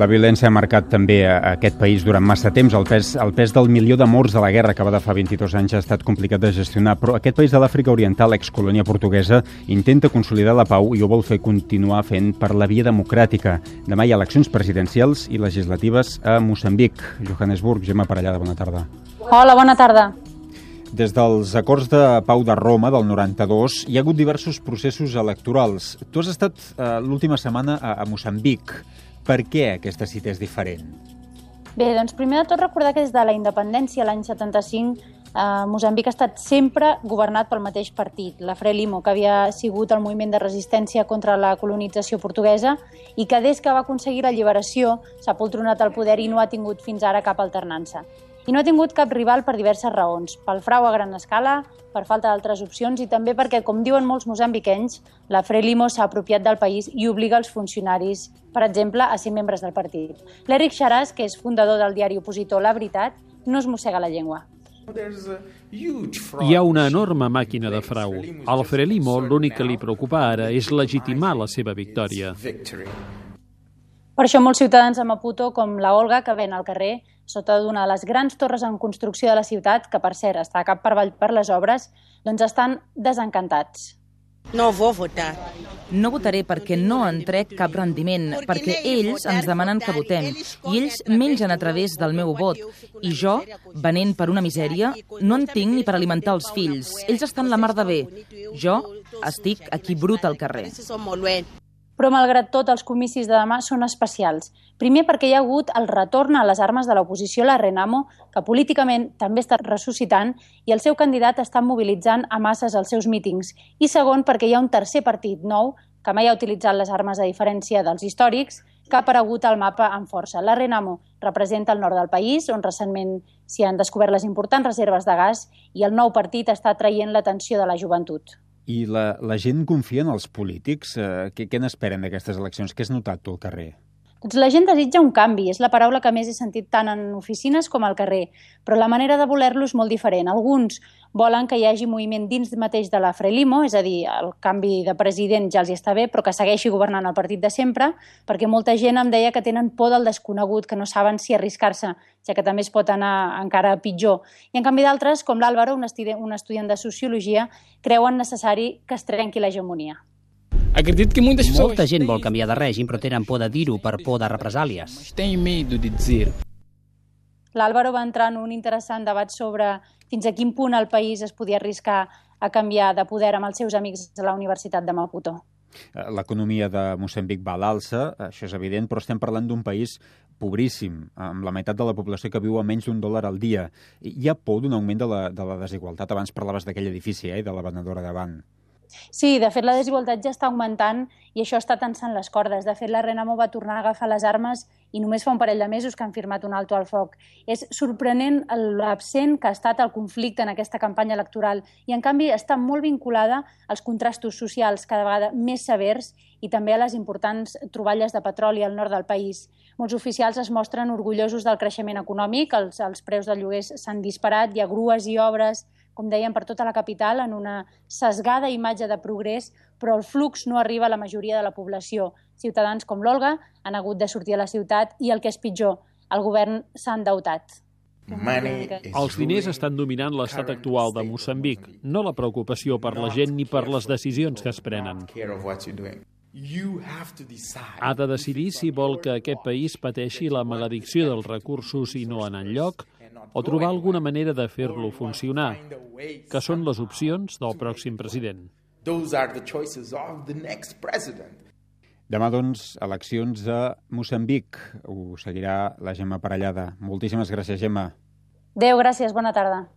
La violència ha marcat també a aquest país durant massa temps. El pes, el pes del milió de morts de la guerra que va de fa 22 anys ha estat complicat de gestionar, però aquest país de l'Àfrica Oriental, excolònia portuguesa, intenta consolidar la pau i ho vol fer continuar fent per la via democràtica. Demà hi ha eleccions presidencials i legislatives a Moçambic. Johannesburg, Gemma Parellada, bona tarda. Hola, bona tarda. Des dels acords de pau de Roma del 92 hi ha hagut diversos processos electorals. Tu has estat eh, l'última setmana a, a Moçambic. Per què aquesta cita és diferent? Bé, doncs primer de tot recordar que des de la independència l'any 75 eh, Moçambic ha estat sempre governat pel mateix partit, la Frelimo, que havia sigut el moviment de resistència contra la colonització portuguesa i que des que va aconseguir l'alliberació s'ha poltronat al poder i no ha tingut fins ara cap alternança i no ha tingut cap rival per diverses raons, pel frau a gran escala, per falta d'altres opcions i també perquè, com diuen molts mosambiquenys, la Frelimo s'ha apropiat del país i obliga els funcionaris, per exemple, a ser membres del partit. L'Eric Xaràs, que és fundador del diari opositor La Veritat, no es mossega la llengua. Hi ha una enorme màquina de frau. Al Frelimo l'únic que li preocupa ara és legitimar la seva victòria. Per això molts ciutadans a Maputo, com la Olga, que ven al carrer, sota d'una de les grans torres en construcció de la ciutat, que per cert està cap per avall per les obres, doncs estan desencantats. No vou votar. No votaré perquè no en trec cap rendiment, perquè ells ens demanen que votem i ells mengen a través del meu vot. I jo, venent per una misèria, no en tinc ni per alimentar els fills. Ells estan la mar de bé. Jo estic aquí brut al carrer. Però, malgrat tot, els comicis de demà són especials. Primer perquè hi ha hagut el retorn a les armes de l'oposició, la Renamo, que políticament també està ressuscitant i el seu candidat està mobilitzant a masses als seus mítings. I segon perquè hi ha un tercer partit nou que mai ha utilitzat les armes a diferència dels històrics, que ha aparegut al mapa amb força. La Renamo representa el nord del país, on recentment s'hi han descobert les importants reserves de gas i el nou partit està traient l'atenció de la joventut. I la, la gent confia en els polítics? Eh, què, què n'esperen d'aquestes eleccions? Què has notat tu al carrer? Doncs la gent desitja un canvi, és la paraula que més he sentit tant en oficines com al carrer, però la manera de voler-lo és molt diferent. Alguns volen que hi hagi moviment dins mateix de la Frelimo, és a dir, el canvi de president ja els hi està bé, però que segueixi governant el partit de sempre, perquè molta gent em deia que tenen por del desconegut, que no saben si arriscar-se, ja que també es pot anar encara pitjor. I en canvi d'altres, com l'Àlvaro, un, un estudiant de Sociologia, creuen necessari que es trenqui l'hegemonia. Molta gent vol canviar de règim, però tenen por de dir-ho per por de represàlies. têm medo de dizer. L'Àlvaro va entrar en un interessant debat sobre fins a quin punt el país es podia arriscar a canviar de poder amb els seus amics de la Universitat de Maputo. Eh, L'economia de Moçambic va a l'alça, això és evident, però estem parlant d'un país pobríssim, amb la meitat de la població que viu a menys d'un dòlar al dia. Hi ha por d'un augment de la, de la desigualtat? Abans parlaves d'aquell edifici eh, de la venedora davant. Sí, de fet la desigualtat ja està augmentant i això està tensant les cordes. De fet, la Renamo va tornar a agafar les armes i només fa un parell de mesos que han firmat un alto al foc. És sorprenent l'absent que ha estat el conflicte en aquesta campanya electoral i, en canvi, està molt vinculada als contrastos socials cada vegada més severs i també a les importants troballes de petroli al nord del país. Molts oficials es mostren orgullosos del creixement econòmic, els, els preus de lloguers s'han disparat, hi ha grues i obres com dèiem, per tota la capital en una sesgada imatge de progrés, però el flux no arriba a la majoria de la població. Ciutadans com l'Olga han hagut de sortir a la ciutat i el que és pitjor, el govern s'ha endeutat. Els diners estan dominant l'estat actual de Moçambic, no la preocupació per la gent ni per les decisions que es prenen. Ha de decidir si vol que aquest país pateixi la maledicció dels recursos i no anar enlloc, o trobar alguna manera de fer-lo funcionar, que són les opcions del pròxim president. Demà, doncs, eleccions a Moçambic. Ho seguirà la Gemma Parellada. Moltíssimes gràcies, Gemma. Adéu, gràcies, bona tarda.